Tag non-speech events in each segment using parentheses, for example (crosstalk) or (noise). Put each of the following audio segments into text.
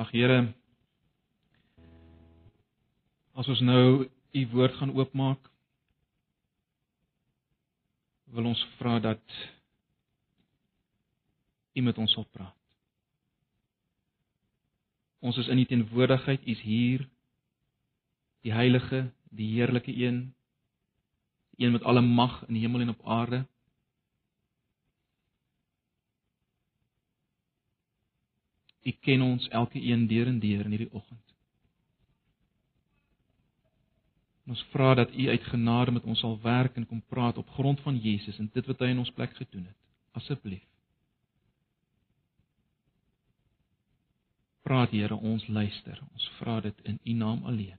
Ag Here, as ons nou u woord gaan oopmaak, wil ons vra dat u met ons sal praat. Ons is in u teenwoordigheid, u is hier, die heilige, die heerlike een, die een met alle mag in die hemel en op aarde. U ken ons elke een deur en deur in hierdie oggend. Ons vra dat U uit genade met ons sal werk en kom praat op grond van Jesus en dit wat hy in ons plek gedoen het. Asseblief. Praat Here, ons luister. Ons vra dit in U naam alleen.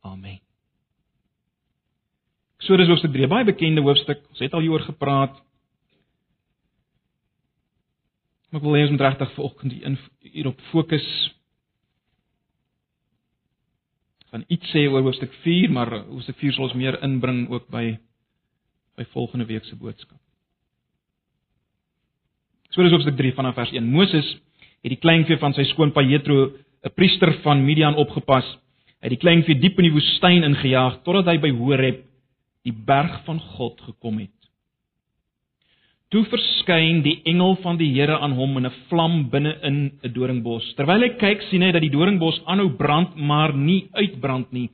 Amen. Eksodus hoofstuk 3, baie bekende hoofstuk. Ons het al hieroor gepraat. Maar ek wil hê ons moet regtig vanoggend hier op fokus. Gaan iets sê oor hoofstuk 4, maar hoofstuk 4 sal ons meer inbring ook by by volgende week se boodskap. So dis hoofstuk 3 vanaf vers 1. Moses het die kleinvee van sy skoonpa Jethro, 'n priester van Midian opgepas. Hy het die kleinvee diep in die woestyn ingejaag totdat hy by Horeb, die berg van God, gekom het. Toe verskyn die engel van die Here aan hom in 'n vlam binne in 'n doringbos. Terwyl hy kyk, sien hy dat die doringbos aanhou brand, maar nie uitbrand nie.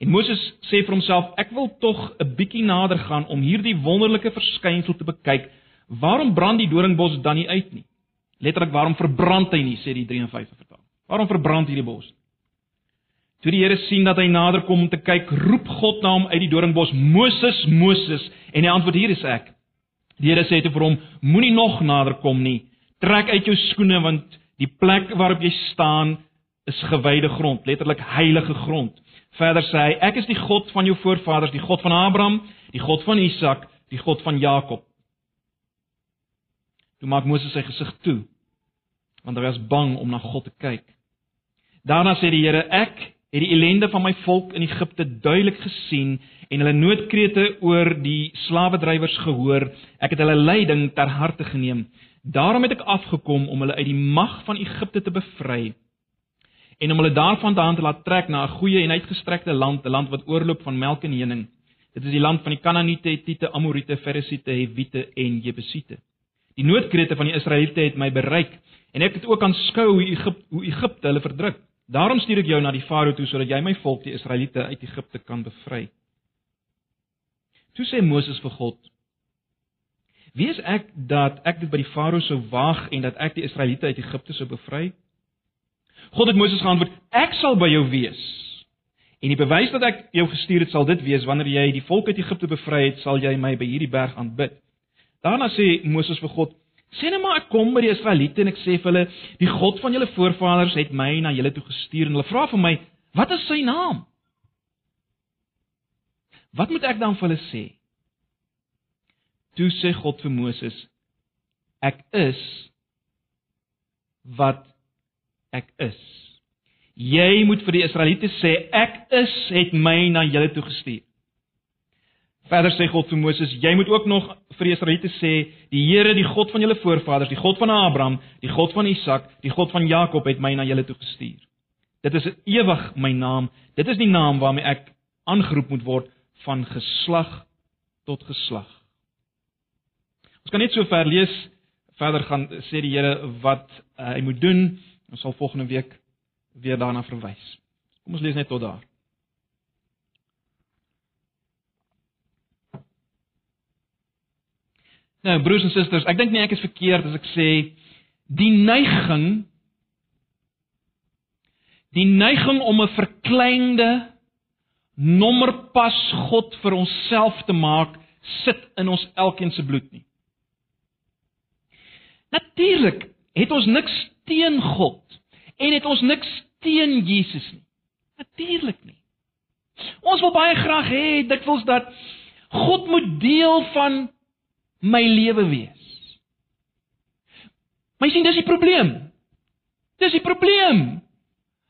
En Moses sê vir homself: "Ek wil tog 'n bietjie nader gaan om hierdie wonderlike verskynsel te bekyk. Waarom brand die doringbos dan nie uit nie?" Letterlik, waarom verbrand hy nie, sê die 53 vertaling. Waarom verbrand hierdie bos? Toe die Here sien dat hy nader kom om te kyk, roep God na hom uit die doringbos: "Moses, Moses!" En hy antwoord: "Hier is ek." Die Here sê te vir hom: Moenie nog nader kom nie. Trek uit jou skoene want die plek waarop jy staan is gewyde grond, letterlik heilige grond. Verder sê hy: Ek is die God van jou voorvaders, die God van Abraham, die God van Isak, die God van Jakob. Toe maak Moses sy gesig toe want hy was bang om na God te kyk. Daarna sê die Here: Ek het die ellende van my volk in Egipte duidelik gesien en hulle noodkrete oor die slawedrywers gehoor. Ek het hulle lyding ter harte geneem. Daarom het ek afgekom om hulle uit die mag van Egipte te bevry en om hulle daarvandaan te laat trek na 'n goeie en uitgestrekte land, 'n land wat oorloop van melk en honing. Dit is die land van die Kanaaniete, Hittite, Amoriete, Ferisiete, Hewiete en Jebusiete. Die noodkrete van die Israeliete het my bereik en ek het ook aanskou hoe Egipte hoe Egipte hulle verdruk. Daarom stuur ek jou na die Farao toe sodat jy my volk, die Israeliete, uit Egipte kan bevry. Toe sê Moses vir God: Wie is ek dat ek dit by die Farao sou waag en dat ek die Israeliete uit Egipte sou bevry? God het Moses geantwoord: Ek sal by jou wees. En die bewys dat ek jou gestuur het sal dit wees wanneer jy die volk uit Egipte bevry het, sal jy my by hierdie berg aanbid. Daarna sê Moses vir God: Sê net maar ek kom by die Israeliete en ek sê vir hulle: Die God van julle voorvaders het my na julle toe gestuur en hulle vra vir my: Wat is sy naam? Wat moet ek dan vir hulle sê? Toe sê God vir Moses: Ek is wat ek is. Jy moet vir die Israeliete sê ek is het my na julle toe gestuur. Verder sê God vir Moses: Jy moet ook nog vir die Israeliete sê: Die Here, die God van julle voorvaders, die God van Abraham, die God van Isak, die God van Jakob het my na julle toe gestuur. Dit is ewig my naam. Dit is die naam waarmee ek aangeroep moet word van geslag tot geslag. Ons kan net so ver lees, verder gaan sê die Here wat uh, hy moet doen. Ons sal volgende week weer daarna verwys. Kom ons lees net tot daar. Nou broers en susters, ek dink nie ek is verkeerd as ek sê die neiging die neiging om 'n verkleinde nommerpas God vir onsself te maak sit in ons elkeen se bloed nie. Natuurlik het ons niks teen God en het ons niks teen Jesus nie. Natuurlik nie. Ons wil baie graag hê dikwels dat God moet deel van my lewe wees. Maar sien dis die probleem. Dis die probleem.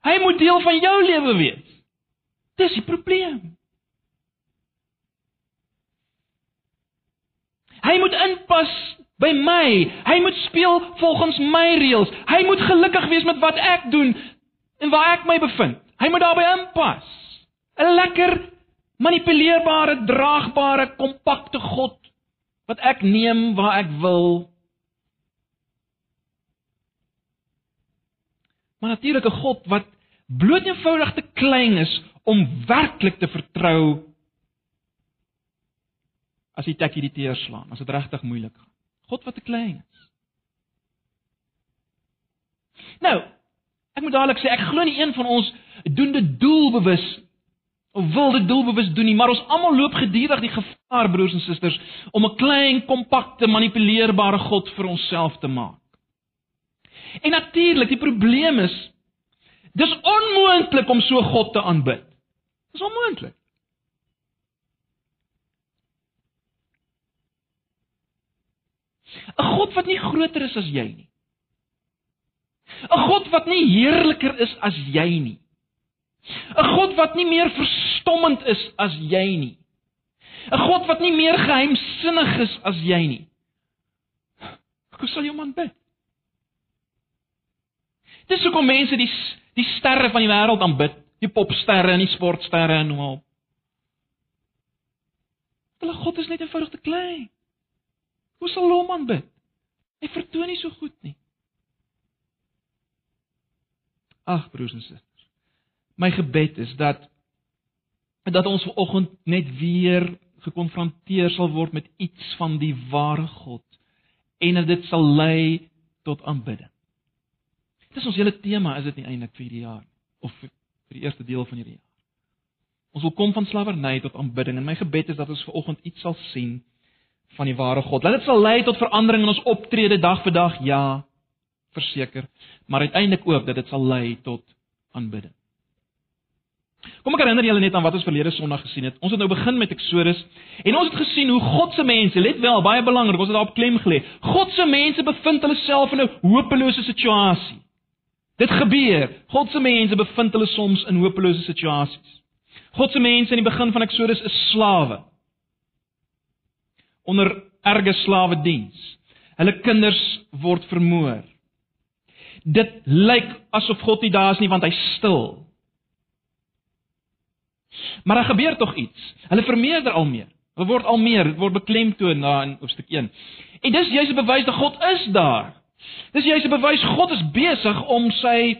Hy moet deel van jou lewe wees. Dis die probleem. Hy moet inpas by my. Hy moet speel volgens my reëls. Hy moet gelukkig wees met wat ek doen en waar ek my bevind. Hy moet daarbey inpas. 'n Lekker manipuleerbare, draagbare, kompakte God wat ek neem waar ek wil. Maar natuurlik 'n God wat bloot eenvoudig te klein is om werklik te vertrou as die tek hierdie teer slaan, as dit regtig moeilik gaan. God wat te klein is. Nou, ek moet dadelik sê ek glo nie een van ons doen dit doelbewus of wil dit doelbewus doen nie, maar ons almal loop gedurig die gevaar broers en susters om 'n klein, kompakte, manipuleerbare God vir onsself te maak. En natuurlik, die probleem is dis onmoontlik om so God te aanbid. Dis onmoontlik. God wat nie groter is as jy nie. 'n God wat nie heerliker is as jy nie. 'n God wat nie meer verstommend is as jy nie. 'n God wat nie meer geheimsinnig is as jy nie. Hoe sal jy hom aanbid? Dis hoekom mense die die sterre van die wêreld aanbid, die popsterre en die sportsterre en op. Hulle God is net eenvoudig te klein. Hoe sal hom aanbid? Hy vertoon nie so goed nie. Ag broers en susters. My gebed is dat dat ons vanoggend net weer gekonfronteer sal word met iets van die ware God en dat dit sal lei tot aanbidding. Dis ons hele tema is dit nie eintlik vir hierdie jaar of vir die eerste deel van hierdie jaar. Ons wil kom van slawerny tot aanbidding en my gebed is dat ons vanoggend iets sal sien van die ware God. Laat dit sal lei tot verandering in ons optrede dag vir dag, ja, verseker, maar uiteindelik ook dat dit sal lei tot aanbidding. Kom ek herinner julle net aan wat ons verlede Sondag gesien het. Ons het nou begin met Eksodus en ons het gesien hoe God se mense, let wel, baie belangrik, ons het daarop klem gelê. God se mense bevind hulle self in 'n hopelose situasie. Dit gebeur. God se mense bevind hulle soms in hopelose situasies. God se mense in die begin van Eksodus is slawe onder erge slawe diens. Hulle kinders word vermoor. Dit lyk asof God nie daar is nie want hy's stil. Maar daar gebeur tog iets. Hulle vermeerder al meer. Hulle word al meer, dit word beklemtoon na in hoofstuk 1. En dis juis 'n bewys dat God is daar. Dis juis 'n bewys God is besig om sy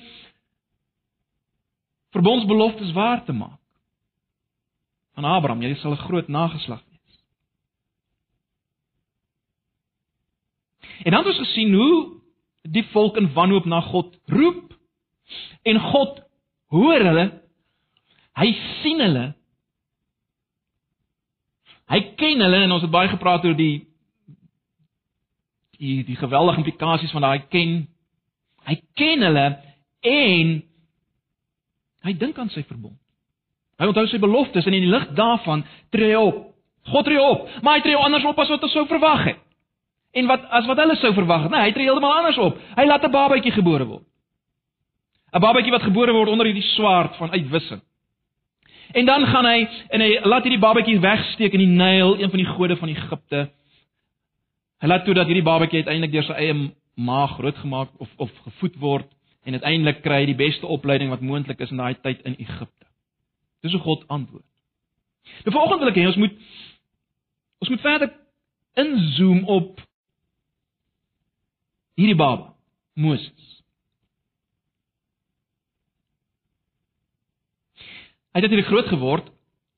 verbondsbeloftes waar te maak. Aan Abraham, jy sal 'n groot nageslag hê. En dan het ons gesien hoe die volk in wanhoop na God roep en God hoor hulle. Hy sien hulle. Hy ken hulle en ons het baie gepraat oor die die die geweldige implikasies van daai ken. Hy ken hulle en hy dink aan sy verbond. Hy onthou sy beloftes en in die lig daarvan tree hy op. God tree op, maar hy tree anders op as wat ons sou verwag het. En wat as wat hulle sou verwag het, nee, hy tree heeltemal anders op. Hy laat 'n babatjie gebore word. 'n Babatjie wat gebore word onder hierdie swaard van uitwissing. En dan gaan hy en hy laat hierdie babatjie wegsteek in die Nyl, een van die gode van Egipte. Hy laat toe dat hierdie babatjie uiteindelik deur sy eie ma grootgemaak of of gevoed word en uiteindelik kry hy die beste opleiding wat moontlik is in daai tyd in Egipte. Dis hoe God antwoord. Nou vanoggend wil ek hê ons moet ons moet verder inzoom op hierdie baba, Moses. Hy het natuurlik groot geword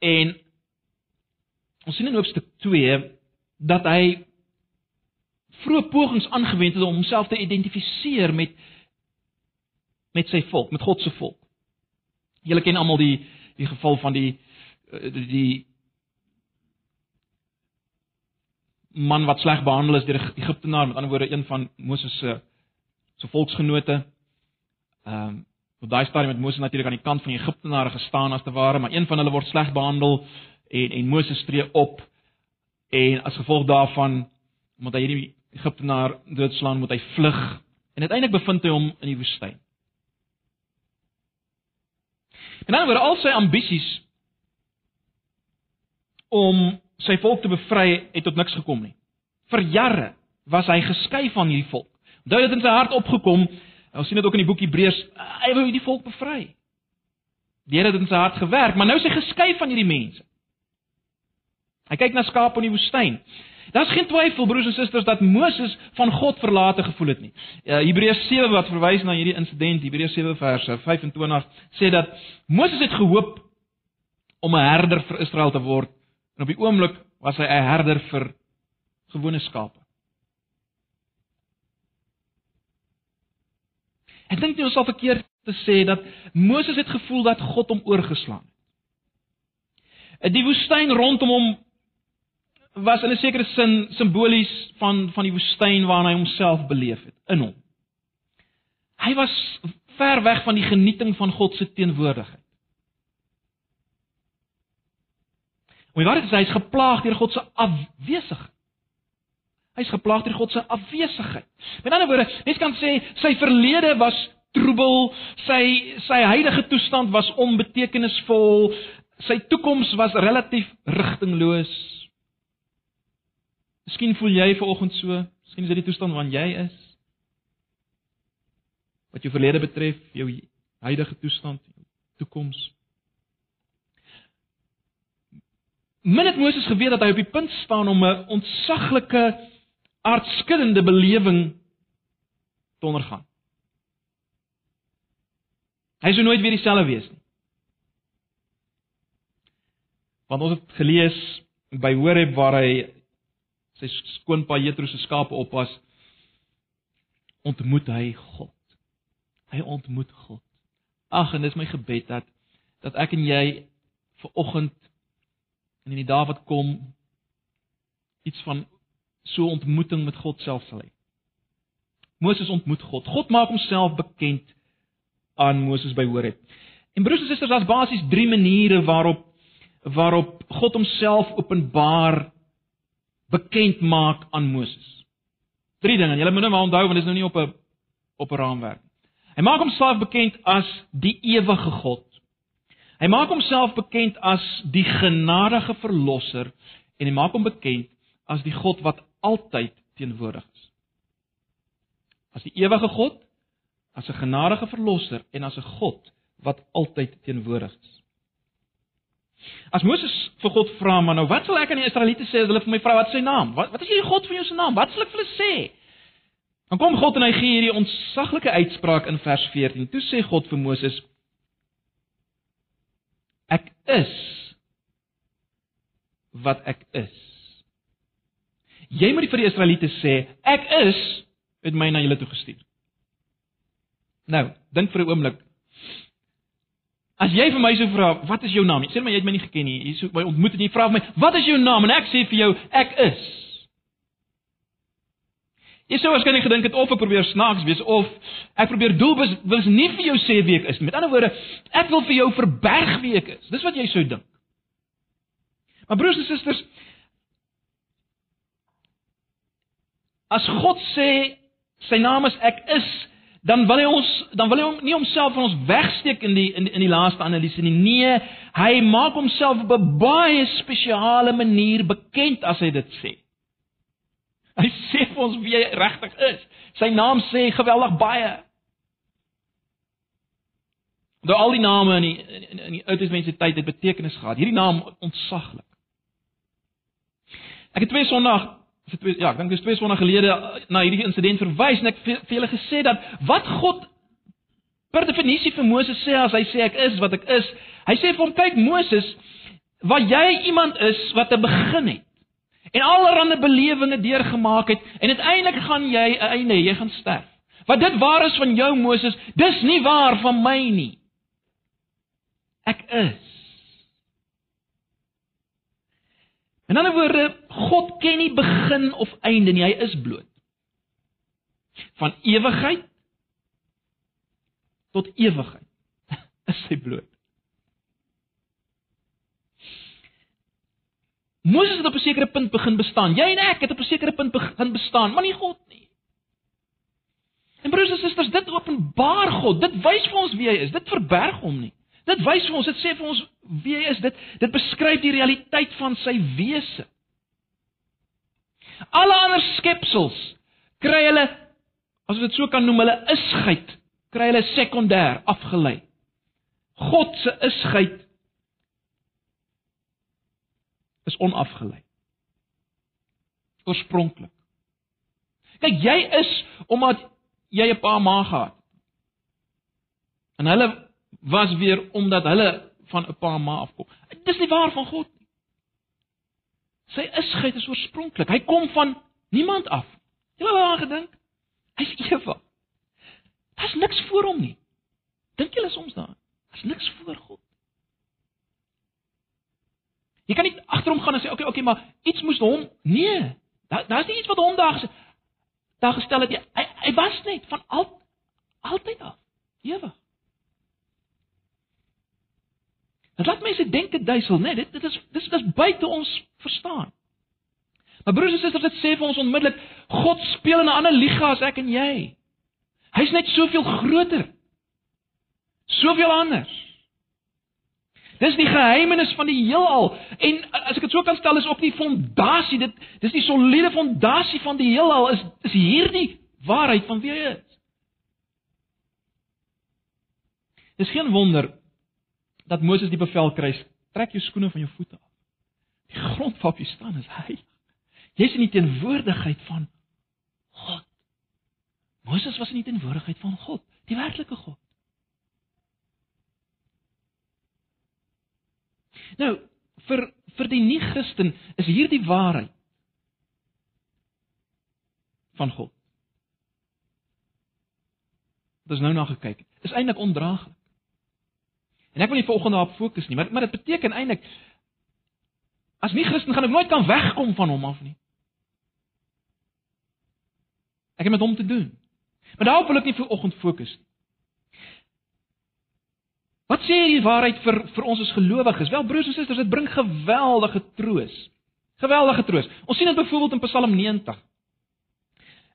en ons sien in hoofstuk 2 dat hy vroeë pogings aangewend het om homself te identifiseer met met sy volk, met God se volk. Julle ken almal die die geval van die die, die man wat sleg behandel is deur 'n Egiptenaar, met ander woorde een van Moses se se volksgenote. Ehm um, op daai stadium het Moses natuurlik aan die kant van die Egiptenare gestaan as te ware, maar een van hulle word sleg behandel en en Moses tree op en as gevolg daarvan moet hy hierdie Egiptenaar doodslaan, moet hy vlug en uiteindelik bevind hy hom in die woestyn. En dan word al sy ambisies om sy volk te bevry het tot niks gekom nie. Vir jare, was hy geskei van hierdie volk. Onthou dit in sy hart opgekom. Ons sien dit ook in die boek Hebreërs. Hy wou hierdie volk bevry. Die Here het in sy hart gewerk, maar nou is hy geskei van hierdie mense. Hy kyk na skaap in die woestyn. Daar's geen twyfel broers en susters dat Moses van God verlate gevoel het nie. Ja, Hebreërs 7 wat verwys na hierdie insident, Hebreërs 7 verse 25 sê dat Moses het gehoop om 'n herder vir Israel te word en op die oomblik was hy 'n herder vir gewone skape. Ek dink nie ons sal verkeerd te sê dat Moses het gevoel dat God hom oorgeslaan het. Die woestyn rondom hom was in 'n sekere sin simbolies van van die woestyn waarin hy homself beleef het in hom. Hy was ver weg van die genieting van God se teenwoordigheid. Hoe waar dit is hy is geplaag deur God se afwesigheid. Hy's geplaag deur God se afwesigheid. Met ander woorde, mens kan sê sy verlede was troebel, sy sy huidige toestand was onbetekenisvol, sy toekoms was relatief rigtingloos. Miskien voel jy vanoggend so, miskien is dit die toestand waarin jy is. Wat jou verlede betref, jou huidige toestand, jou toekoms. Min het Moses geweet dat hy op die punt staan om 'n ontsaglike aardskuddende belewing te ondergaan. Hy sou nooit weer dieselfde wees nie. Want ons het gelees by Horeb waar hy sy skoonpa Jethro se skape oppas, ontmoet hy God. Hy ontmoet God. Ag en dis my gebed dat dat ek en jy ver oggend en in die dae wat kom iets van so ontmoeting met God self sal hê. Moses ontmoet God. God maak homself bekend aan Moses by Horeb. En broers en susters, daar's basies 3 maniere waarop waarop God homself openbaar bekend maak aan Moses. Drie dinge. Julle moet nou maar onthou want dit is nou nie op 'n op 'n raamwerk. Hy maak homself bekend as die ewige God. Hy maak homself bekend as die genadige verlosser en hy maak hom bekend as die God wat altyd teenwoordig is. As die ewige God, as 'n genadige verlosser en as 'n God wat altyd teenwoordig is. As Moses vir God vra, maar nou wat sal ek aan die Israeliete sê as hulle vir my vra wat is sy naam? Wat wat is hierdie God van jou se naam? Wat sal ek vir hulle sê? Dan kom God en hy gee hierdie ontsaglike uitspraak in vers 14. Toe sê God vir Moses: Ek is wat ek is. Jy moet vir die Israeliete sê, ek is het my na julle toe gestuur. Nou, dink vir 'n oomblik, As jy vir my sou vra, wat is jou naam? Sê maar jy het my nie geken nie. Jy sou my ontmoet en jy vra my, wat is jou naam? En ek sê vir jou, ek is. Jy sou waarskynlik gedink het of ek probeer snaaks wees of ek probeer doelbewus nie vir jou sê wie ek is nie. Met ander woorde, ek wil vir jou verberg wie ek is. Dis wat jy sou dink. Maar broers en susters, as God sê sy naam is ek is, dan wil hy ons dan wil hy nie homself van ons wegsteek in die in die, in die laaste analise nie. Nee, hy maak homself op 'n baie spesiale manier bekend as hy dit sê. Hy sê vir ons wie hy regtig is. Sy naam sê geweldig baie. Deur al die name in die in die Ou Testament se tyd het betekenis gehad. Hierdie naam ontsaglik. Ek het twee Sondag vir twee ja, ek dink dis twee sonder gelede eh, na hierdie insident verwys en ek vir julle gesê dat wat God per definisie vir Moses sê as hy sê ek is wat ek is, hy sê vir hom kyk Moses, wat jy iemand is wat 'n begin het en allerlei belewinge deurgemaak het en uiteindelik gaan jy 'n einde, jy gaan sterf. Wat dit waar is van jou Moses, dis nie waar van my nie. Ek is In ander woorde, God ken nie begin of einde nie, hy is bloot. Van ewigheid tot ewigheid (laughs) is hy bloot. Moses het op 'n sekere punt begin bestaan. Jy en ek het op 'n sekere punt begin bestaan, maar nie God nie. En broers en susters, dit openbaar God. Dit wys vir ons wie hy is. Dit verberg hom nie. Dit wys vir ons, dit sê vir ons wie hy is. Dit dit beskryf die realiteit van sy wese. Alle ander skepsels kry hulle as dit so kan noem, hulle isgheid, kry hulle sekondêr afgelei. God se isgheid is onafgelei. Oorspronklik. Kyk, jy is omdat jy 'n pa ma gehad. En hulle was weer omdat hulle van 'n pa ma afkom. Dis nie waar van God nie. Sy isgheid is oorspronklik. Hy kom van niemand af. Jy al daaraan gedink? Hy's Eva. Daar's niks voor hom nie. Dink julle soms daaraan? Daar's niks voor God. Jy kan nie agter hom gaan en sê, "Oké, okay, okay, maar iets moes hom." Nee. Daar daar's nie iets wat hom daar gesê daar gestel het. Hy hy was net van al altyd af. Ewig. Dit laat mense dink dit duisel, né? Nee, dit dit is dis dis buite ons verstaan. Maar broers en susters, dit sê vir ons onmiddellik, God speel in 'n ander liga as ek en jy. Hy's net soveel groter. Soveel anders. Dis die geheimenis van die heelal en as ek dit so kan stel is ook die fondasie dit dis die soliede fondasie van die heelal is is hierdie waarheid van wie hy is. Dis geen wonder dat Moses die bevel kry, trek jou skoene van jou voete af. Die grond waarop jy staan is heilig. Jy's in die teenwoordigheid van God. Moses was in die teenwoordigheid van God, die werklike God. Nou, vir vir die nie-Christen is hierdie waarheid van God. Dit is nou na gekyk. Is eintlik ondraaglik. En ek wil nie vanoggend daarop fokus nie, maar maar dit beteken eintlik as nie Christen gaan ek nooit kan wegkom van hom af nie. Ek het met hom te doen. Maar daarop wil ek nie vanoggend fokus nie. Wat sê hierdie waarheid vir vir ons as gelowiges? Wel broers en susters, dit bring geweldige troos. Geweldige troos. Ons sien dit byvoorbeeld in Psalm 90.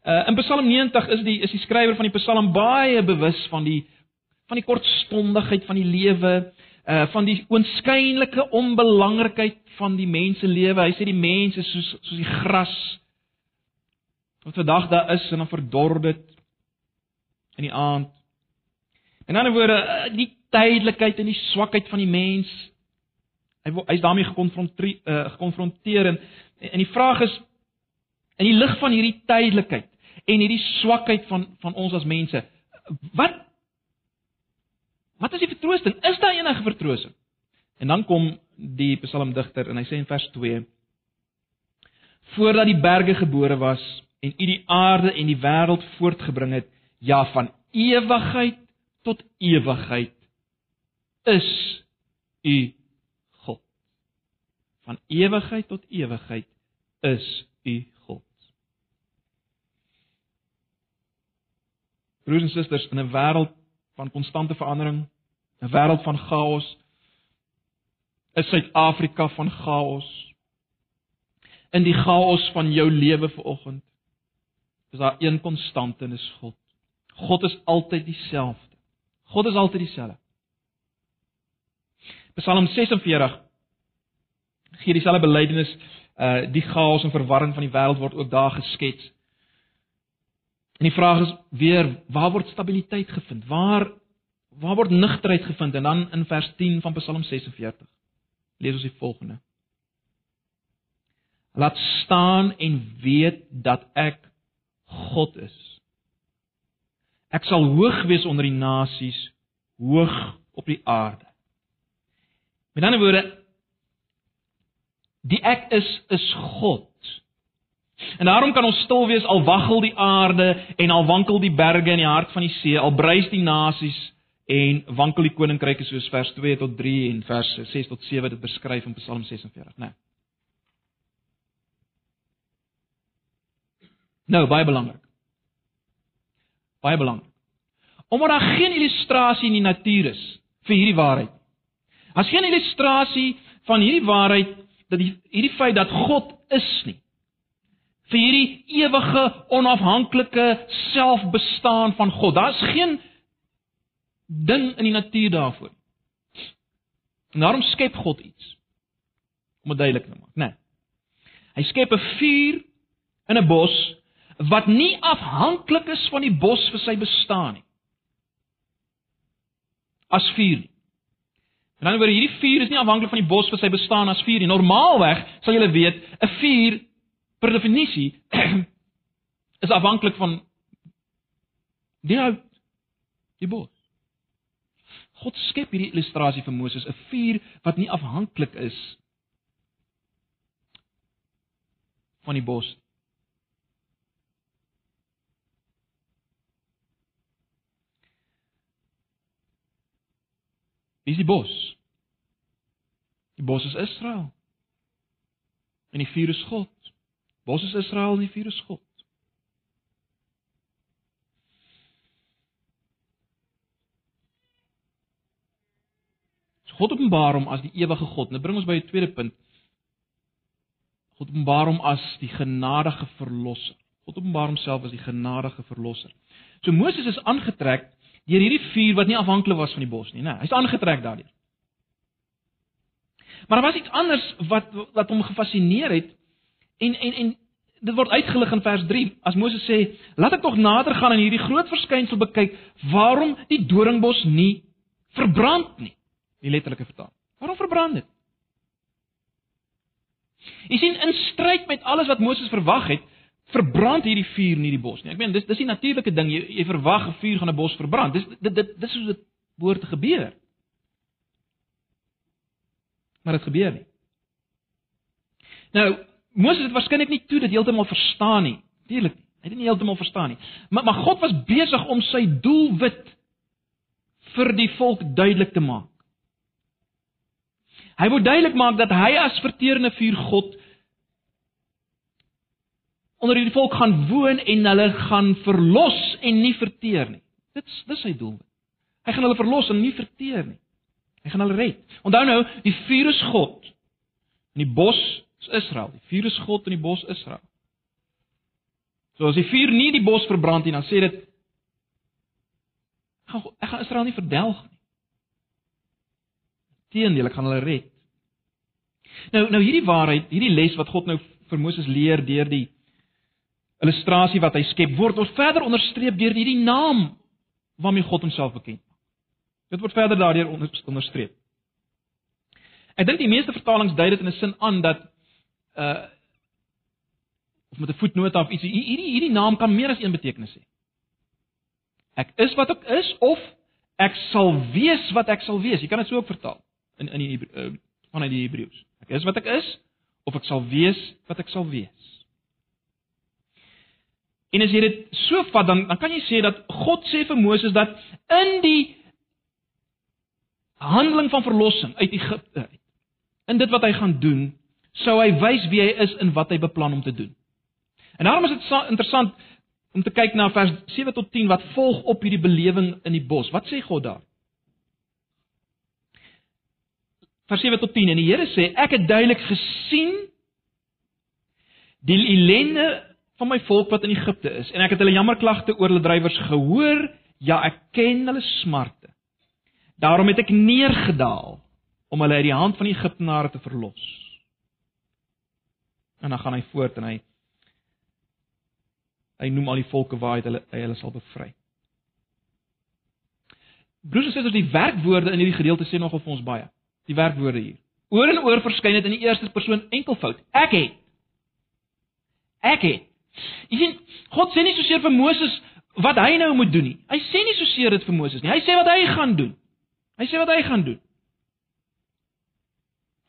Uh in Psalm 90 is die is die skrywer van die Psalm baie bewus van die van die kortstondigheid van die lewe, uh van die oënskynlike onbelangrikheid van die mens se lewe. Hy sê die mens is soos soos die gras wat vandag daar is en dan verdor dit in die aand. In ander woorde, uh, die tydelikheid en die swakheid van die mens. Hy hy's daarmee gekonfronteer uh, gekonfronteer en en die vraag is in die lig van hierdie tydelikheid en hierdie swakheid van van ons as mense, wat Wat is die vertroosting? Is daar enige vertroosting? En dan kom die psalmdigter en hy sê in vers 2: Voordat die berge gebore was en u die aarde en die wêreld voortgebring het, ja van ewigheid tot ewigheid is u God. Van ewigheid tot ewigheid is u God. Broers en susters, in 'n wêreld van konstante verandering, 'n wêreld van chaos. Is Suid-Afrika van chaos? In die chaos van jou lewe vanoggend is daar een konstante en is God. God is altyd dieselfde. God is altyd dieselfde. Psalm 46 gee dieselfde belydenis uh die chaos en verwarring van die wêreld word ook daar geskets. En die vraag is weer waar word stabiliteit gevind? Waar waar word nugterheid gevind? En dan in vers 10 van Psalm 46 lees ons die volgende. Laat staan en weet dat ek God is. Ek sal hoog wees onder die nasies, hoog op die aarde. Met ander woorde, die ek is is God. En daarom kan ons stil wees al waggel die aarde en al wankel die berge in die hart van die see, al bruis die nasies en wankel die koninkryke soos vers 2 tot 3 en vers 6 tot 7 dit beskryf in Psalm 46, né? Nee. Nou, baie belangrik. Baie belangrik. Omdat daar geen illustrasie in die natuur is vir hierdie waarheid. As geen illustrasie van hierdie waarheid dat die hierdie feit dat God is nie vir hierdie ewige onafhanklike selfbestaan van God. Daar's geen ding in die natuur daarvoor. En daarom skep God iets. Om dit duidelik te maak, né? Nee. Hy skep 'n vuur in 'n bos wat nie afhanklik is van die bos vir sy bestaan nie. As vuur. En dan word hierdie vuur is nie afhanklik van die bos vir sy bestaan as vuur nie. Normaalweg sal julle weet, 'n vuur per definisie (clears throat) is afhanklik van die hout, die bos. God skep hierdie illustrasie vir Moses, 'n vuur wat nie afhanklik is van die bos. Wie is die bos? Die bos is Israel. En die vuur is God. Bos is Israel en die vuur is God. God openbaar hom as die ewige God. Dit bring ons by 'n tweede punt. God openbaar hom as die genadige verlosser. God openbaar homself as die genadige verlosser. So Moses is aangetrek deur hierdie vuur wat nie afhanklik was van die bos nie, né? Hy's aangetrek daardeur. Maar daar was iets anders wat wat hom gefassineer het en en en dit word uitgelig in vers 3 as Moses sê, "Laat ek tog nader gaan en hierdie groot verskynsel bekyk, waarom die doringbos nie verbrand nie." Die letterlike vertaling. Waarom verbrand dit? Jy sien in stryd met alles wat Moses verwag het, verbrand hierdie vuur nie die bos nie. Ek meen dis dis die natuurlike ding. Jy, jy verwag 'n vuur gaan 'n bos verbrand. Dis dit dit dis hoe dit behoort te gebeur. Maar dit gebeur nie. Nou, Moses het waarskynlik nie toe dit heeltemal verstaan nie. Natuurlik nie. Hy het dit nie heeltemal verstaan nie. Maar maar God was besig om sy doelwit vir die volk duidelik te maak. Hy wou duidelik maak dat hy as verterende vuur God onder hierdie volk gaan woon en hulle gaan verlos en nie verteer nie. Dit dis sy doel. Hy gaan hulle verlos en nie verteer nie. Hy gaan hulle red. Onthou nou, die vuur is God. En die bos is Israel. Die vuur is God en die bos Israel. So as die vuur nie die bos verbrand nie, dan sê dit gaan ek gaan Israel nie verdelg nie. Teendeel, ek gaan hulle red. Nou nou hierdie waarheid, hierdie les wat God nou vir Moses leer deur die illustrasie wat hy skep, word ons verder onderstreep deur hierdie naam waarmee God homself bekend maak. Dit word verder daardeur onderstreep. Ek dink die meeste vertalings dui dit in 'n sin aan dat uh of met 'n voetnoot of iets hierdie hierdie naam kan meer as een betekenis hê. Ek is wat ek is of ek sal wees wat ek sal wees. Jy kan dit so ook vertaal in in die uh, vanuit die Hebreëus. Ek is wat ek is of ek sal wees wat ek sal wees. En as jy dit so vat dan dan kan jy sê dat God sê vir Moses dat in die handeling van verlossing uit Egipte uit in dit wat hy gaan doen, sou hy wys wie hy is en wat hy beplan om te doen. En daarom is dit interessant om te kyk na vers 7 tot 10 wat volg op hierdie belewing in die bos. Wat sê God daar? vers 7 tot 10 en die Here sê ek het duidelik gesien die ellende van my volk wat in Egipte is en ek het hulle jammerklagte oor hulle drywers gehoor ja ek ken hulle smarte daarom het ek neergedaal om hulle uit die hand van die Egiptenare te verlos en dan gaan hy voort en hy hy noem al die volke waar hy hulle hy hulle sal bevry Broers en susters die werkwoorde in hierdie gedeelte sê nogal vir ons baie die werkwoorde hier. Oor en oor verskyn dit in die eerste persoon enkelvoud. Ek het. Ek het. Jy sien, God sê nie so seer vir Moses wat hy nou moet doen nie. Hy sê nie so seer dit vir Moses nie. Hy sê wat hy gaan doen. Hy sê wat hy gaan doen.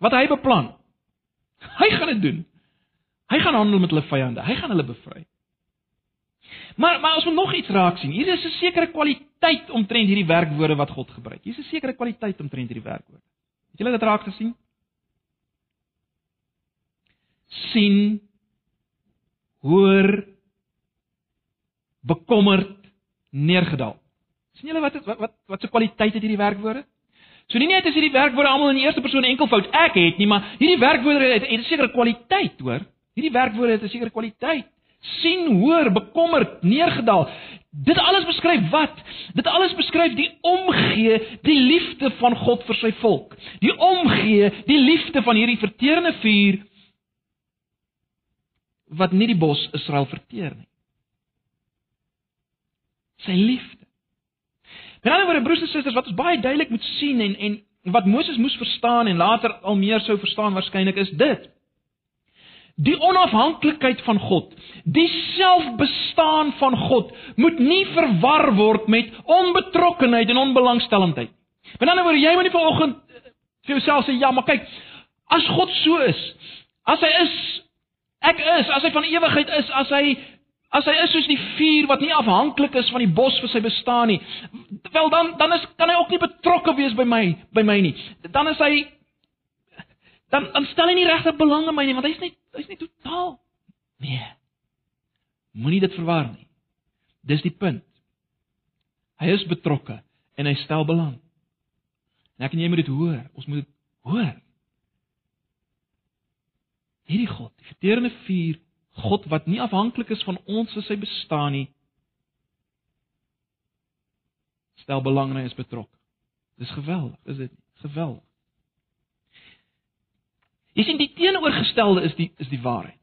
Wat hy beplan. Hy gaan dit doen. Hy gaan handel met hulle vyande. Hy gaan hulle bevry. Maar maar ons moet nog iets raak sien. Hier is 'n sekere kwaliteit omtrent hierdie werkwoorde wat God gebruik. Hier is 'n sekere kwaliteit omtrent hierdie werkwoorde. Het julle dit raak gesien? sien hoor bekommerd neergedaal. sien julle wat wat wat wat se kwaliteit het hierdie werkwoorde? So nie net is hierdie werkwoorde almal in die eerste persoon enkelvoud ek het nie, maar hierdie werkwoorde het 'n sekere kwaliteit, hoor. Hierdie werkwoorde het 'n sekere kwaliteit. sien, hoor, bekommerd, neergedaal. Dit alles beskryf wat? Dit alles beskryf die omgee, die liefde van God vir sy volk. Die omgee, die liefde van hierdie verterende vuur wat nie die bos Israel verteer nie. Sy liefde. Met ander woorde broers en susters, wat ons baie duidelik moet sien en en wat Moses moes verstaan en later al meer sou verstaan waarskynlik is dit. Die onafhanklikheid van God, die selfbestaan van God moet nie verwar word met onbetrokkenheid en onbelangstellendheid. Met ander woorde, jy moet nie vanoggend vir jouself sê ja, maar kyk, as God so is, as hy is, ek is, as hy van ewigheid is, as hy as hy is soos die vuur wat nie afhanklik is van die bos vir sy bestaan nie, wel dan dan is kan hy ook nie betrokke wees by my by my nie. Dan is hy dan dan stel hy nie regte belang in my nie, want hy's net hy's net totaal nee. Moenie dit verwar nie. Dis die punt. Hy is betrokke en hy stel belang. En ek en jy moet dit hoor. Ons moet dit hoor. Hierdie God, die verterende vuur, God wat nie afhanklik is van ons vir sy bestaan nie, stel belang en hy is betrokke. Dis geweldig, is dit? Geweldig. Jy sien die teenoorgestelde is die is die waarheid.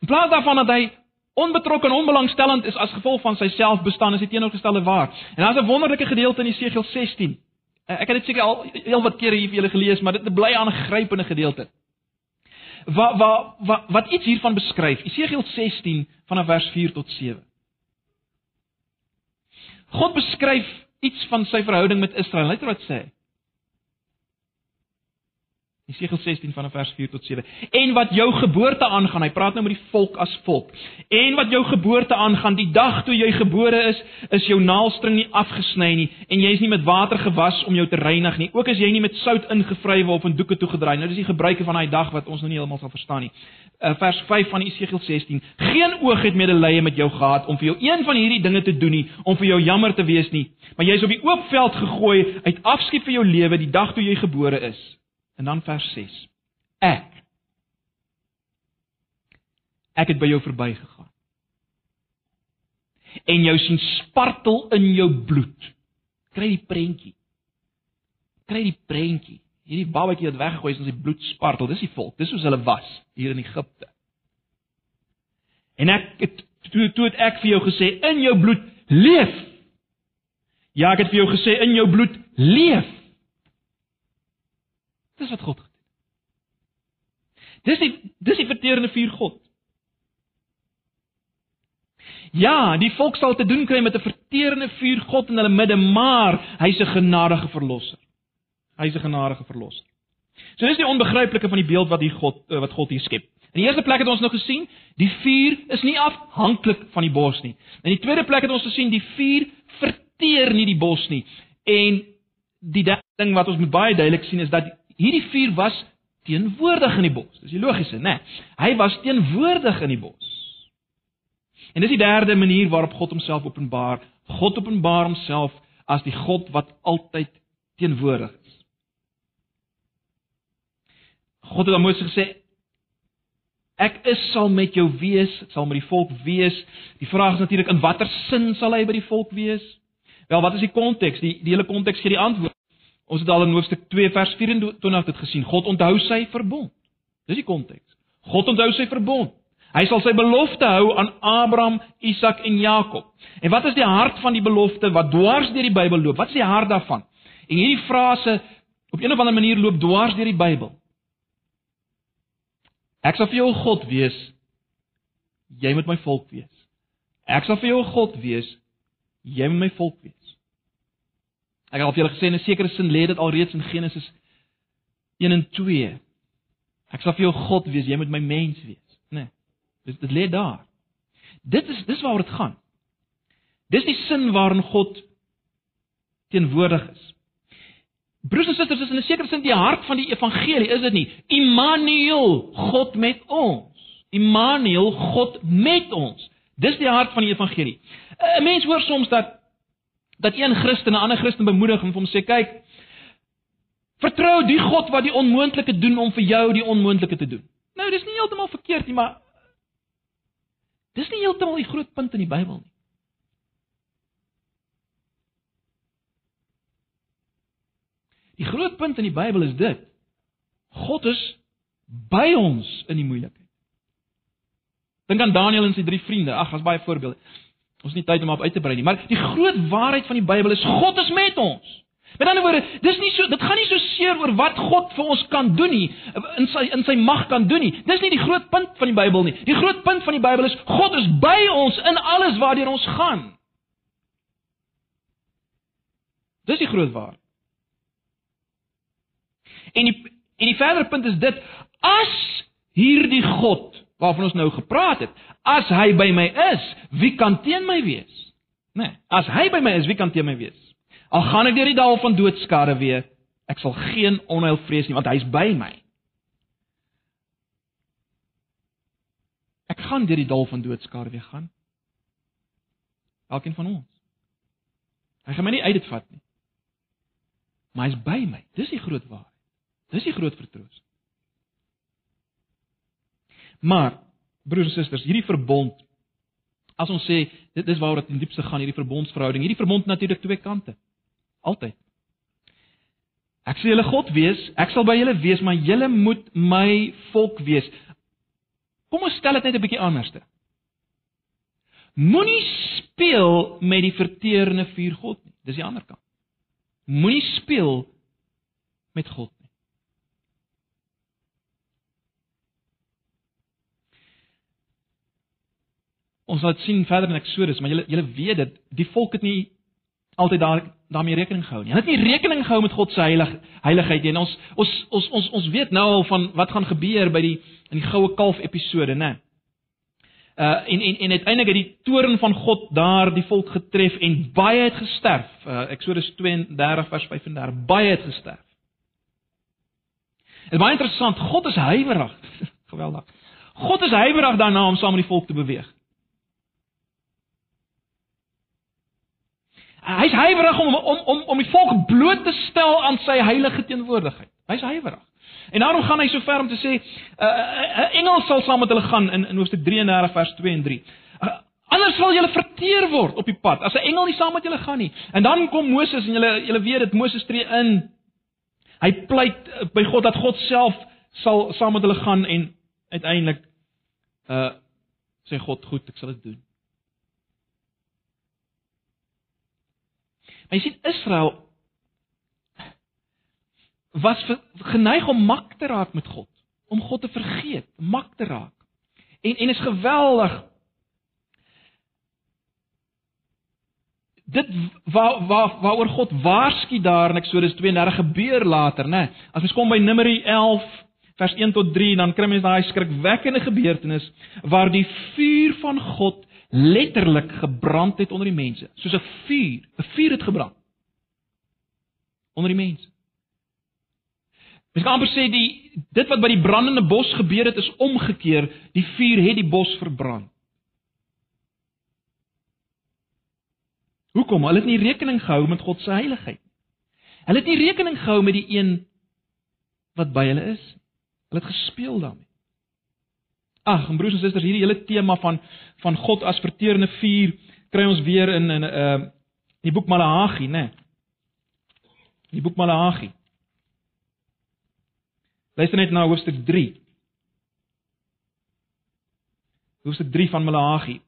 In plaas daarvan dat hy onbetrokke en onbelangstellend is as gevolg van sy selfbestaan, is die teenoorgestelde waar. En daar's 'n wonderlike gedeelte in Jesegiel 16. Ek het dit seker al heelwat kere hier vir julle gelees, maar dit bly 'n aangrypende gedeelte. Wat wat wat wat iets hiervan beskryf. Jesegiel 16 vanaf vers 4 tot 7. God beskryf iets van sy verhouding met Israel. Luister wat sê hy. Jesegiel 16 vanaf vers 4 tot 7. En wat jou geboorte aangaan, hy praat nou met die volk as volk. En wat jou geboorte aangaan, die dag toe jy gebore is, is jou naalstring nie afgesny nie en jy is nie met water gewas om jou te reinig nie. Ook as jy nie met sout ingevrywe of in doeke toegedraai. Nou dis die gebruike van daai dag wat ons nou nie heeltemal sal verstaan nie. Uh, vers 5 van Jesegiel 16. Geen oog het medelee met jou gehad om vir jou een van hierdie dinge te doen nie, om vir jou jammer te wees nie. Maar jy is op die oop veld gegooi uit afskeid vir jou lewe die dag toe jy gebore is. En dan vers 6. Ek Ek het by jou verbygegaan. En jou sien spartel in jou bloed. Kry die prentjie. Kry die prentjie. Hierdie babatjie wat weggegooi is en sy bloed spartel, dis die volk. Dis soos hulle was hier in Egipte. En ek het toe toe het ek vir jou gesê in jou bloed leef. Ja, ek het vir jou gesê in jou bloed leef. Dis wat God gedoen. Dis die dis die verterende vuur God. Ja, die volk sal te doen kry met 'n verterende vuur God in hulle midde, maar hy's 'n genadige verlosser. Hy's 'n genadige verlosser. So dis die onbegryplike van die beeld wat die God eh, wat God hier skep. In die eerste plek het ons nou gesien, die vuur is nie afhanklik van die bos nie. In die tweede plek het ons gesien die vuur verteer nie die bos nie. En die ding wat ons moet baie duidelik sien is dat hierdie vuur was teenwoordig in die bos. Dis die logiese, né? Nee, hy was teenwoordig in die bos. En dis die derde manier waarop God homself openbaar. God openbaar homself as die God wat altyd teenwoordig is. God het aan Moses gesê ek is sal met jou wees, ek sal met die volk wees. Die vraag is natuurlik in watter sin sal hy by die volk wees? Wel, wat is die konteks? Die die hele konteks gee die antwoord. Ons het al in hoofstuk 2 vers 24 dit gesien. God onthou sy verbond. Dis die konteks. God onthou sy verbond. Hy sal sy belofte hou aan Abraham, Isak en Jakob. En wat is die hart van die belofte wat dwars deur die Bybel loop? Wat is die hart daarvan? En hierdie frase op 'n of ander manier loop dwars deur die Bybel. Ek sal vir jou God wees. Jy moet my volk wees. Ek sal vir jou God wees. Jy moet my volk wees. Ek het al vir julle gesê in 'n sekere sin lê dit alreeds in Genesis 1 en 2. Ek sal vir jou God wees, jy moet my mens wees, né? Nee, dit dit lê daar. Dit is dis waaroor dit gaan. Dis die sin waarin God teenwoordig is. Broers en susters, dis in 'n sekere sin die hart van die evangelie, is dit nie? Immanuel, God met ons. Immanuel, God met ons. Dis die hart van die evangelie. 'n Mens hoor soms dat dat een Christen 'n ander Christen bemoedig en hom sê kyk vertrou die God wat die onmoontlike doen om vir jou die onmoontlike te doen. Nou dis nie heeltemal verkeerd nie, maar dis nie heeltemal die groot punt in die Bybel nie. Die groot punt in die Bybel is dit. God is by ons in die moeilikheid. Dink aan Daniël en sy drie vriende. Ag, daar's baie voorbeelde. Ons het nie tyd om op uit te brei nie, maar die groot waarheid van die Bybel is God is met ons. Met ander woorde, dis nie so dit gaan nie so seer oor wat God vir ons kan doen nie, in sy in sy mag kan doen nie. Dis nie die groot punt van die Bybel nie. Die groot punt van die Bybel is God is by ons in alles waartoe ons gaan. Dis die groot waarheid. En die en die verdere punt is dit as hierdie God waarvan ons nou gepraat het, as hy by my is, wie kan teen my wees? Nee, as hy by my is, wie kan teen my wees? Al gaan ek deur die dal van doodskade weer, ek sal geen onheil vrees nie want hy is by my. Ek gaan deur die dal van doodskade weer gaan. Elkeen van ons. Hy gaan my nie uit dit vat nie. Maar hy is by my. Dis die groot waarheid. Dis die groot vertroos. Maar broers en susters, hierdie verbond as ons sê dit is waaroor dit in diepste gaan hierdie verbondsverhouding. Hierdie verbond natuurlik twee kante. Altyd. Ek sê julle God wees, ek sal by julle wees, maar julle moet my volk wees. Kom ons stel dit net 'n bietjie anderste. Moenie speel met die verterende vuur God nie. Dis die ander kant. Moenie speel met God nie. Ons sal dit sien verder in Eksodus, maar julle julle weet dit, die volk het nie altyd daar daarmee rekening gehou nie. Hulle het nie rekening gehou met God se heilig heiligheid nie. En ons ons ons ons ons weet nou al van wat gaan gebeur by die in die goue kalf episode, né? Uh en en en uiteindelik het die toorn van God daar die volk getref en baie het gesterf. Uh Eksodus 32 vers 35 baie het gesterf. Dit is baie interessant. God is huiwerig. (laughs) Geweldig. God is huiwerig daarna om saam met die volk te beweeg. Hy's huiwerig om om om om die volk bloot te stel aan sy heilige teenwoordigheid. Hy's huiwerig. En daarom gaan hy so ver om te sê 'n uh, uh, uh, engel sal saam met hulle gaan in in Hoofstuk 33 vers 2 en 3. Uh, anders sal julle verteer word op die pad as 'n engel nie saam met julle gaan nie. En dan kom Moses en julle julle weet dit Moses tree in. Hy pleit by God dat God self sal saam met hulle gaan en uiteindelik uh sê God goed, ek sal dit doen. Maar jy sien Israel was geneig om mak te raak met God, om God te vergeet, mak te raak. En en is geweldig. Dit waar waar waaroor God waarsku daar in Eksodus 32 gebeur later, né? As mens kom by Numeri 11 vers 1 tot 3, dan kry mens daai skrikwekkende gebeurtenis waar die vuur van God letterlik gebrand het onder die mense, soos 'n vuur, 'n vuur het gebrand onder die mense. Mens kan amper sê die dit wat by die brandende bos gebeur het is omgekeer, die vuur het die bos verbrand. Hoekom? Hulle het nie rekening gehou met God se heiligheid nie. Hulle het nie rekening gehou met die een wat by hulle is. Hulle het gespeel daarmee. Ag, en broers en susters, hierdie hele tema van van God as verterende vuur kry ons weer in in 'n uh, die boek Maleagi, né? Nee. Die boek Maleagi. Luister net na hoofstuk 3. Hoofstuk 3 van Maleagi.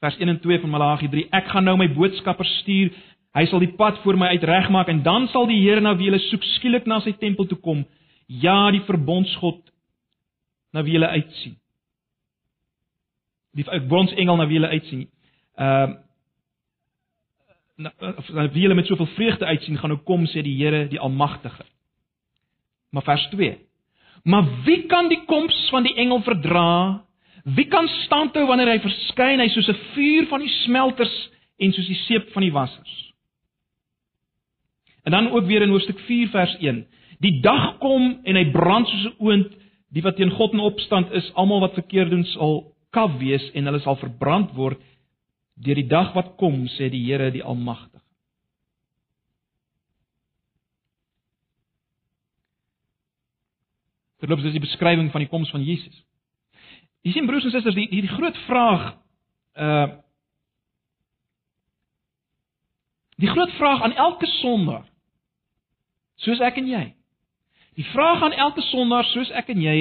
Vers 1 en 2 van Maleagi 3. Ek gaan nou my boodskappers stuur. Hy sal die pad voor my uitregmaak en dan sal die Here na wie hulle soek skielik na sy tempel toe kom. Ja, die verbondsgod na wie hulle uitsien. Die verbondsengel na wie hulle uitsien. Ehm uh, of na wie hulle met soveel vreugde uitsien gaan nou kom sê die Here die almagtige. Maar vers 2. Maar wie kan die koms van die engel verdra? Wie kan standhou wanneer hy verskyn hy soos 'n vuur van die smelters en soos die seep van die wassers? En dan ook weer in hoofstuk 4 vers 1. Die dag kom en hy brand soos 'n oond Die wat teen God in opstand is, almal wat verkeerd doen sal kaf wees en hulle sal verbrand word deur die dag wat kom, sê die Here die Almagtige. Terloops, dis die beskrywing van die koms van Jesus. Jy sien broers en susters, die die, die groot vraag uh Die groot vraag aan elke sondaar soos ek en jy Die vraag aan elke sondaar soos ek en jy,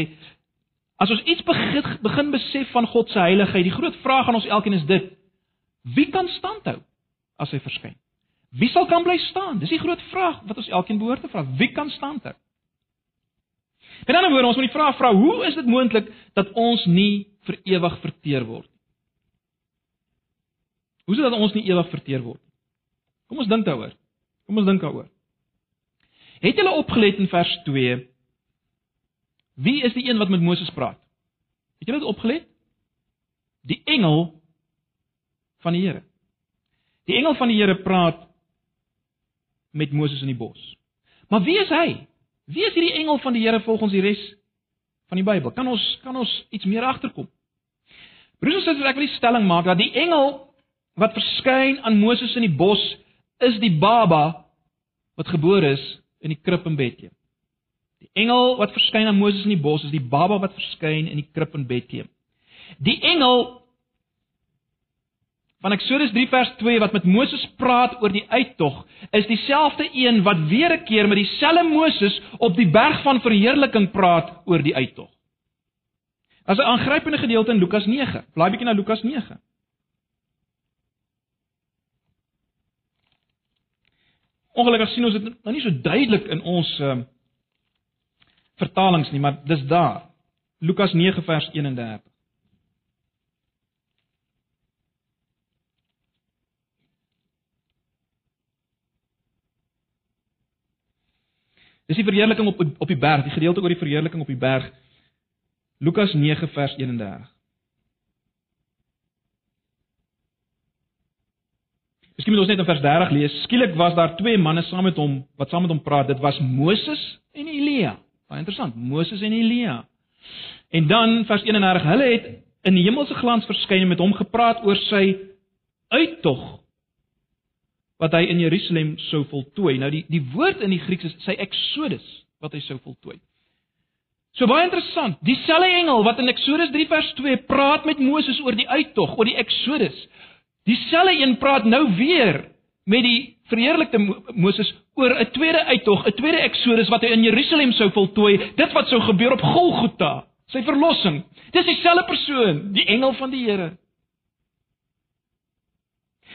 as ons iets begin, begin besef van God se heiligheid, die groot vraag aan ons elkeen is dit: Wie kan standhou as hy verskyn? Wie sal kan bly staan? Dis die groot vraag wat ons elkeen behoort te vra. Wie kan standhou? Met ander woorde, ons moet die vraag vra, hoe is dit moontlik dat ons nie vir ewig verteer word nie? Hoe is dit dat ons nie ewig verteer word nie? Kom ons dink daaroor. Kom ons dink daaroor. Het julle opgelet in vers 2? Wie is die een wat met Moses praat? Het julle dit opgelet? Die engel van die Here. Die engel van die Here praat met Moses in die bos. Maar wie is hy? Wie is hierdie engel van die Here volgens die res van die Bybel? Kan ons kan ons iets meer agterkom? Broers en susters, ek wil die stelling maak dat die engel wat verskyn aan Moses in die bos is die baba wat gebore is in die krib in Bethlehem. Die engel wat verskyn aan Moses in die bos is die baba wat verskyn in die krib in Bethlehem. Die engel van Eksodus 3 vers 2 wat met Moses praat oor die uittog, is dieselfde een wat weer 'n keer met dieselfde Moses op die berg van verheerliking praat oor die uittog. As 'n aangrypende gedeelte in Lukas 9. Blaai bietjie na Lukas 9. Ongelukkig sien ons dit nou nie so duidelik in ons uh, vertalings nie, maar dis daar. Lukas 9 vers 31. Dis die verheerliking op op die berg, die gedeelte oor die verheerliking op die berg. Lukas 9 vers 31. Miskien moet ons net in vers 30 lees. Skielik was daar twee manne saam met hom wat saam met hom praat. Dit was Moses en Elia. Baie interessant, Moses en Elia. En dan vers 31, hulle het in die hemelse glans verskyn en met hom gepraat oor sy uittog wat hy in Jerusalem sou voltooi. Nou die die woord in die Grieks is sy Exodus wat hy sou voltooi. So baie interessant. Dieselfde engel wat in Eksodus 3 vers 2 praat met Moses oor die uittog, oor die Exodus. Dieselfde een praat nou weer met die verheerlikte Moses oor 'n tweede uittog, 'n tweede Eksodus wat hy in Jerusalem sou voltooi, dit wat sou gebeur op Golgotha, sy verlossing. Dis dieselfde persoon, die engel van die Here.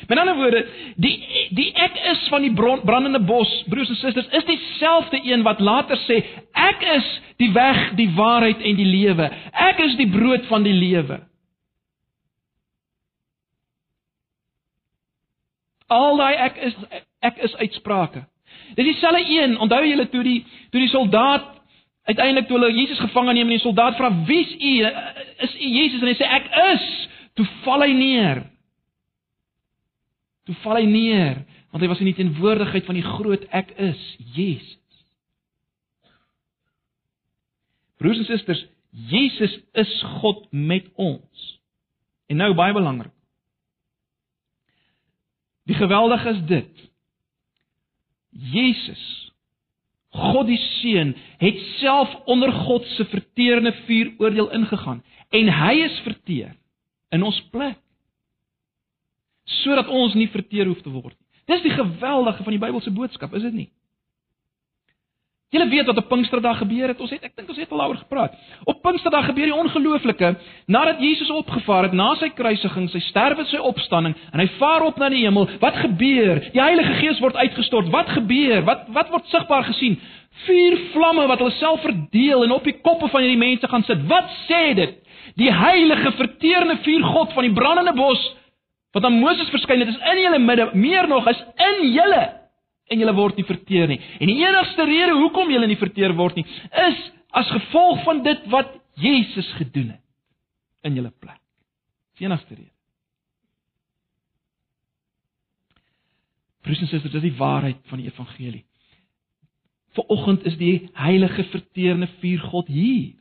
Met ander woorde, die die ek is van die bron, brandende bos, broers en susters, is dieselfde een wat later sê, ek is die weg, die waarheid en die lewe. Ek is die brood van die lewe. Al daai ek is ek is uitsprake. Dis dieselfde een. Onthou julle toe die toe die soldaat uiteindelik toe hulle Jesus gevange neem en die soldaat vra wie's u? Is u Jesus? En hy sê ek is. Toe val hy neer. Toe val hy neer, want hy was in die teenwoordigheid van die groot ek is, Jesus. Broers en susters, Jesus is God met ons. En nou baie belangrik. Die geweldige is dit. Jesus, God die Seun, het self onder God se verterende vuur oordeel ingegaan en hy is verteer in ons plek sodat ons nie verteer hoef te word nie. Dis die geweldige van die Bybelse boodskap, is dit nie? Julle weet wat op Pinksterdag gebeur het. Ons het ek dink ons het al daaroor gepraat. Op Pinksterdag gebeur die ongelooflike nadat Jesus opgevaar het na sy kruisiging, sy sterwe, sy opstanding en hy vaar op na die hemel. Wat gebeur? Die Heilige Gees word uitgestort. Wat gebeur? Wat wat word sigbaar gesien? Vier vlamme wat hulle self verdeel en op die koppe van hierdie mense gaan sit. Wat sê dit? Die heilige verteerende vuur God van die brandende bos wat aan Moses verskyn het, is in julle midde, meer nog is in julle en julle word nie verteer nie. En die enigste rede hoekom julle nie verteer word nie, is as gevolg van dit wat Jesus gedoen het in julle plek. Die enigste rede. Broers en susters, dis die waarheid van die evangelie. Vanoggend is die heilige verteerende vuur God hier.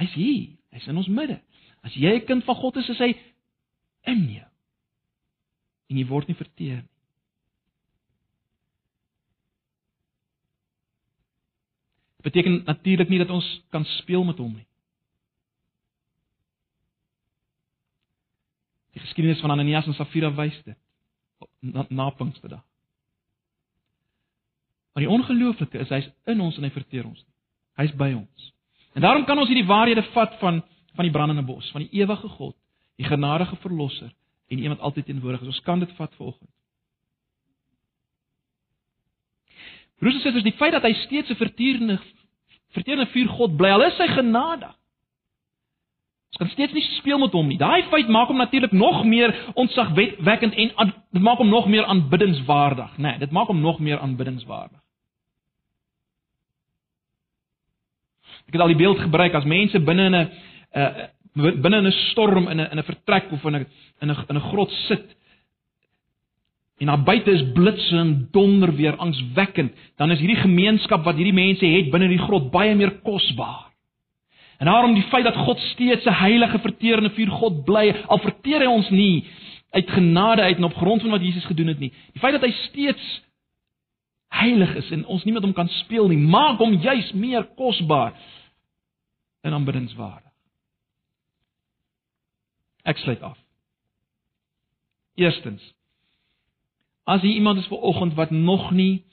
Hy's hier. Hy's in ons midde. As jy 'n kind van God is, is hy in jou en jy word nie verteer nie. Beteken natuurlik nie dat ons kan speel met hom nie. Die geskiedenis van Ananias en Safira wys dit na, na Pinksterdag. Maar die ongelooflike is hy's in ons en hy verteer ons. Hy's by ons. En daarom kan ons hierdie waarhede vat van van die brandende bos, van die ewige God, die genadige verlosser en wat altyd teenwoordig is. Ons kan dit vat vanoggend. Broers en susters, die feit dat hy steeds 'n vertierende vertierende vuur God bly, al is sy genade. Ons kan steeds nie speel met hom nie. Daai feit maak hom natuurlik nog meer ontzagwekkend en dit maak hom nog meer aanbiddingswaardig, né? Nee, dit maak hom nog meer aanbiddingswaardig. Ek het al die beeld gebruik as mense binne in 'n uh, binne in 'n storm in 'n in 'n vertrek of in 'n in 'n in 'n grot sit. En daar buite is blitse en donder weer angswekkend, dan is hierdie gemeenskap wat hierdie mense het binne die grot baie meer kosbaar. En daarom die feit dat God steeds 'n heilige verterende vuur God bly, al verteer hy ons nie uit genade uit en op grond van wat Jesus gedoen het nie. Die feit dat hy steeds heilig is en ons nie met hom kan speel nie, maak hom juis meer kosbaar en aanbiddingswaardig. Ek sluit af. Eerstens, as jy iemand is vanoggend wat nog nie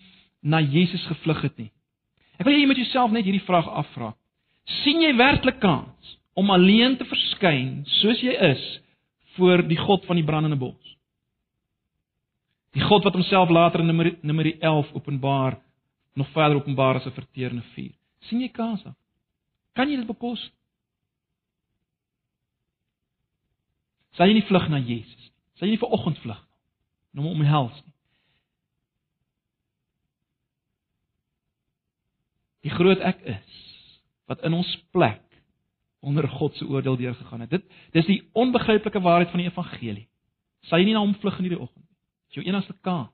na Jesus gevlug het nie. Ek wil hê jy moet jouself net hierdie vraag afvra sien jy werklik kans om alleen te verskyn soos jy is voor die God van die brandende bos? Die God wat homself later in nummer nummer 11 openbaar, nog verder openbaar as 'n verterende vuur. sien jy kans dan? Kan jy dit bekos? Sal jy nie vlug na Jesus? Sal jy nie vir oggend vlug om hom omhels nie? Die groot ek is wat in ons plek onder God se oordeel deurgegaan het. Dit dis die onbegryplike waarheid van die evangelie. Sal jy nie na hom vlug in hierdie oggend nie? Dis jou enigste kans.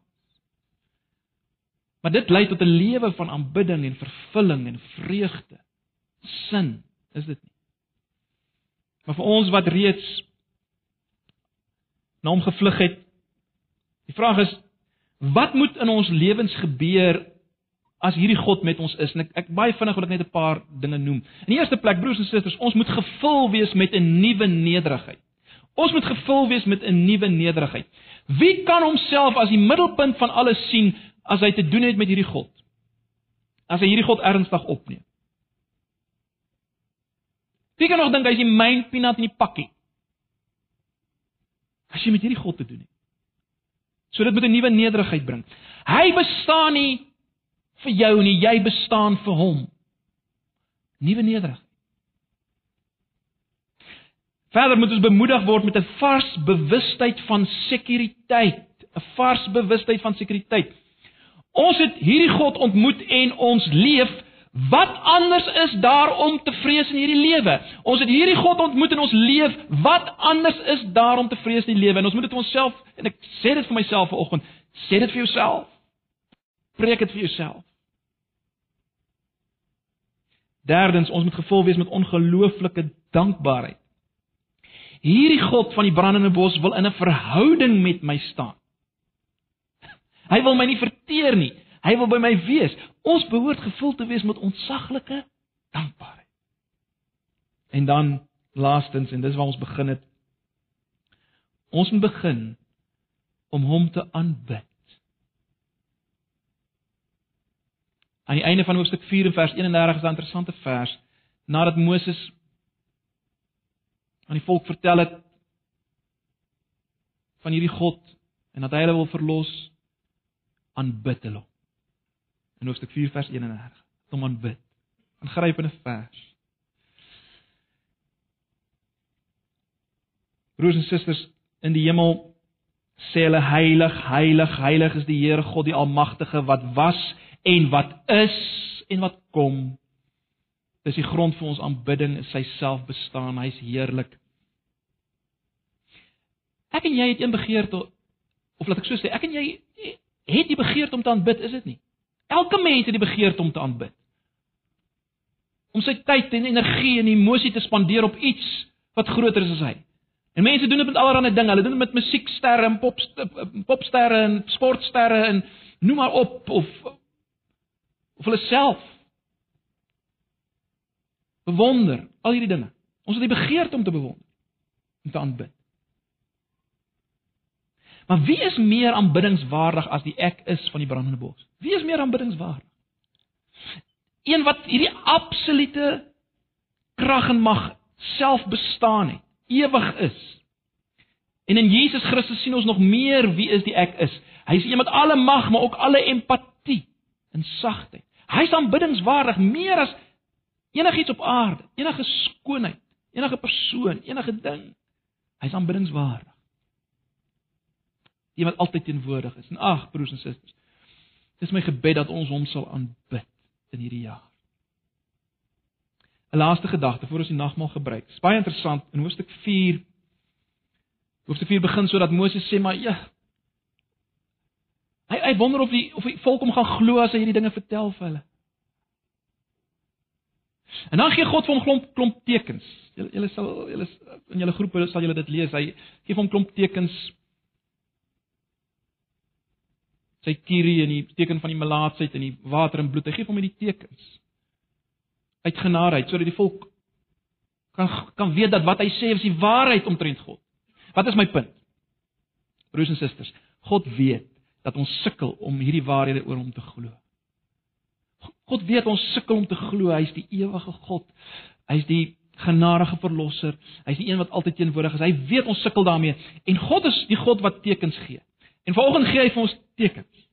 Maar dit lei tot 'n lewe van aanbidding en vervulling en vreugde. Sin, is dit nie? Maar vir ons wat reeds na hom gevlug het, die vraag is wat moet in ons lewens gebeur as hierdie God met ons is. En ek ek baie vinnig wil ek net 'n paar dinge noem. In die eerste plek broers en susters, ons moet gevul wees met 'n nuwe nederigheid. Ons moet gevul wees met 'n nuwe nederigheid. Wie kan homself as die middelpunt van alles sien as hy te doen het met hierdie God? As hy hierdie God ernstig opneem. Wie kan nog dink hy is die myn peanut in die pakkie? As jy met hierdie God te doen het. So dit moet 'n nuwe nederigheid bring. Hy bestaan nie vir jou nie, jy bestaan vir hom. Nuwe nederig. Verder moet ons bemoedig word met 'n vars bewustheid van sekuriteit, 'n vars bewustheid van sekuriteit. Ons het hierdie God ontmoet en ons leef Wat anders is daar om te vrees in hierdie lewe? Ons het hierdie God ontmoet en ons leef. Wat anders is daar om te vrees in die lewe? En ons moet dit vir onsself en ek sê dit vir myself vanoggend, sê dit vir jouself. Preek dit vir jouself. Derdens, ons moet gevul wees met ongelooflike dankbaarheid. Hierdie God van die brandende bos wil in 'n verhouding met my staan. Hy wil my nie verteer nie. Hy wil by my wees. Ons behoort gevul te wees met ontsaglike dankbaarheid. En dan laastens en dis waar ons begin het. Ons moet begin om hom te aanbid. Aan die einde van hoofstuk 4 en vers 31 is 'n interessante vers nadat Moses aan die volk vertel het van hierdie God en dat hy hulle wil verlos aanbid hulle. In hoofstuk 4 vers 31 om aanbid. Aangrypende vers. Broers en susters in die hemel sê hulle heilig, heilig, heilig is die Here God die almagtige wat was en wat is en wat kom. Dis die grond vir ons aanbidding, sy self bestaan, hy's heerlik. Ek en jy het een begeerte of laat ek so sê, ek en jy het die begeerte om te aanbid, is dit nie? Elke mens het die begeerte om te aanbid. Om sy tyd en energie en emosie te spandeer op iets wat groter is as hy. En mense doen dit met allerlei dinge. Hulle doen dit met musieksterre en pop popsterre en sportsterre en noem maar op of of hulle self bewonder, al hierdie dinge. Ons het die begeerte om te bewonder, om te aanbid. Maar wie is meer aanbiddingswaardig as die ek is van die brandende bos? Wie is meer aanbiddingswaardig? Een wat hierdie absolute krag en mag self bestaan het, ewig is En in Jesus Christus sien ons nog meer wie is die ek is. Hy is een met alle mag, maar ook alle empatie en sagtheid. Hy is aanbiddingswaardig meer as enigiets op aarde, enige skoonheid, enige persoon, enige ding. Hy is aanbiddingswaardig. Iemand altyd teenwoordig is. En ag broers en susters, dis my gebed dat ons hom sal aanbid in hierdie jaar. 'n Laaste gedagte voor ons die nagmaal gebruik. Dis baie interessant in hoofstuk 4. Hoofstuk 4 begin sodat Moses sê maar ja. Hy hy wonder of die of die volk hom gaan glo as hy hierdie dinge vertel vir hulle. En dan gee God vir hom klomp klomp tekens. Julle julle sal julle in julle groepe sal julle dit lees. Hy gee hom klomp tekens. Sy kierie en die teken van die melaatsheid en die water en bloed. Hy gee hom hierdie tekens. Uit genadeheid sodat die volk kan kan weet dat wat hy sê is die waarheid omtrent God. Wat is my punt? Broers en susters, God weet dat ons sukkel om hierdie waarhede oor hom te glo. God weet ons sukkel om te glo hy is die ewige God. Hy is die genadige verlosser. Hy is die een wat altyd teenwoordig is. Hy weet ons sukkel daarmee en God is die God wat tekens gee. En vanoggend gee hy vir ons tekens.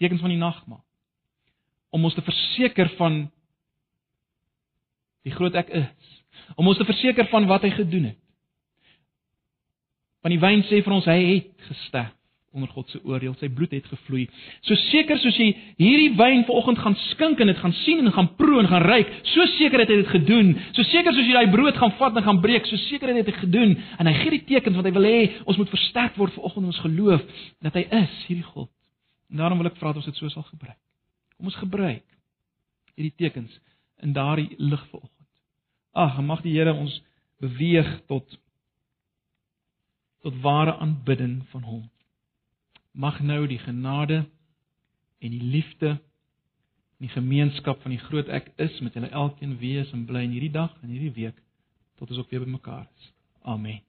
Tekens van die nagmaal. Om ons te verseker van die groot ek is. Om ons te verseker van wat hy gedoen het. Want die wyn sê vir ons hy het gesterf onder God se oordeel, sy bloed het gevloei. So seker soos jy hierdie wyn vanoggend gaan skink en dit gaan sien en gaan proe en gaan ruik, so seker het hy dit gedoen. So seker soos jy daai brood gaan vat en gaan breek, so seker het hy dit gedoen. En hy gee die tekens want hy wil hê ons moet versterk word vanoggend in ons geloof dat hy is hierdie God. En daarom wil ek vra dat ons dit so sal gebruik. Kom ons gebruik hierdie tekens in daardie lig vanoggend. Ag, mag die Here ons beweeg tot tot ware aanbidding van hom mag nou die genade en die liefde en die gemeenskap van die groot ek is met julle elkeen wees en bly in hierdie dag en hierdie week tot ons ook weer bymekaar is. Amen.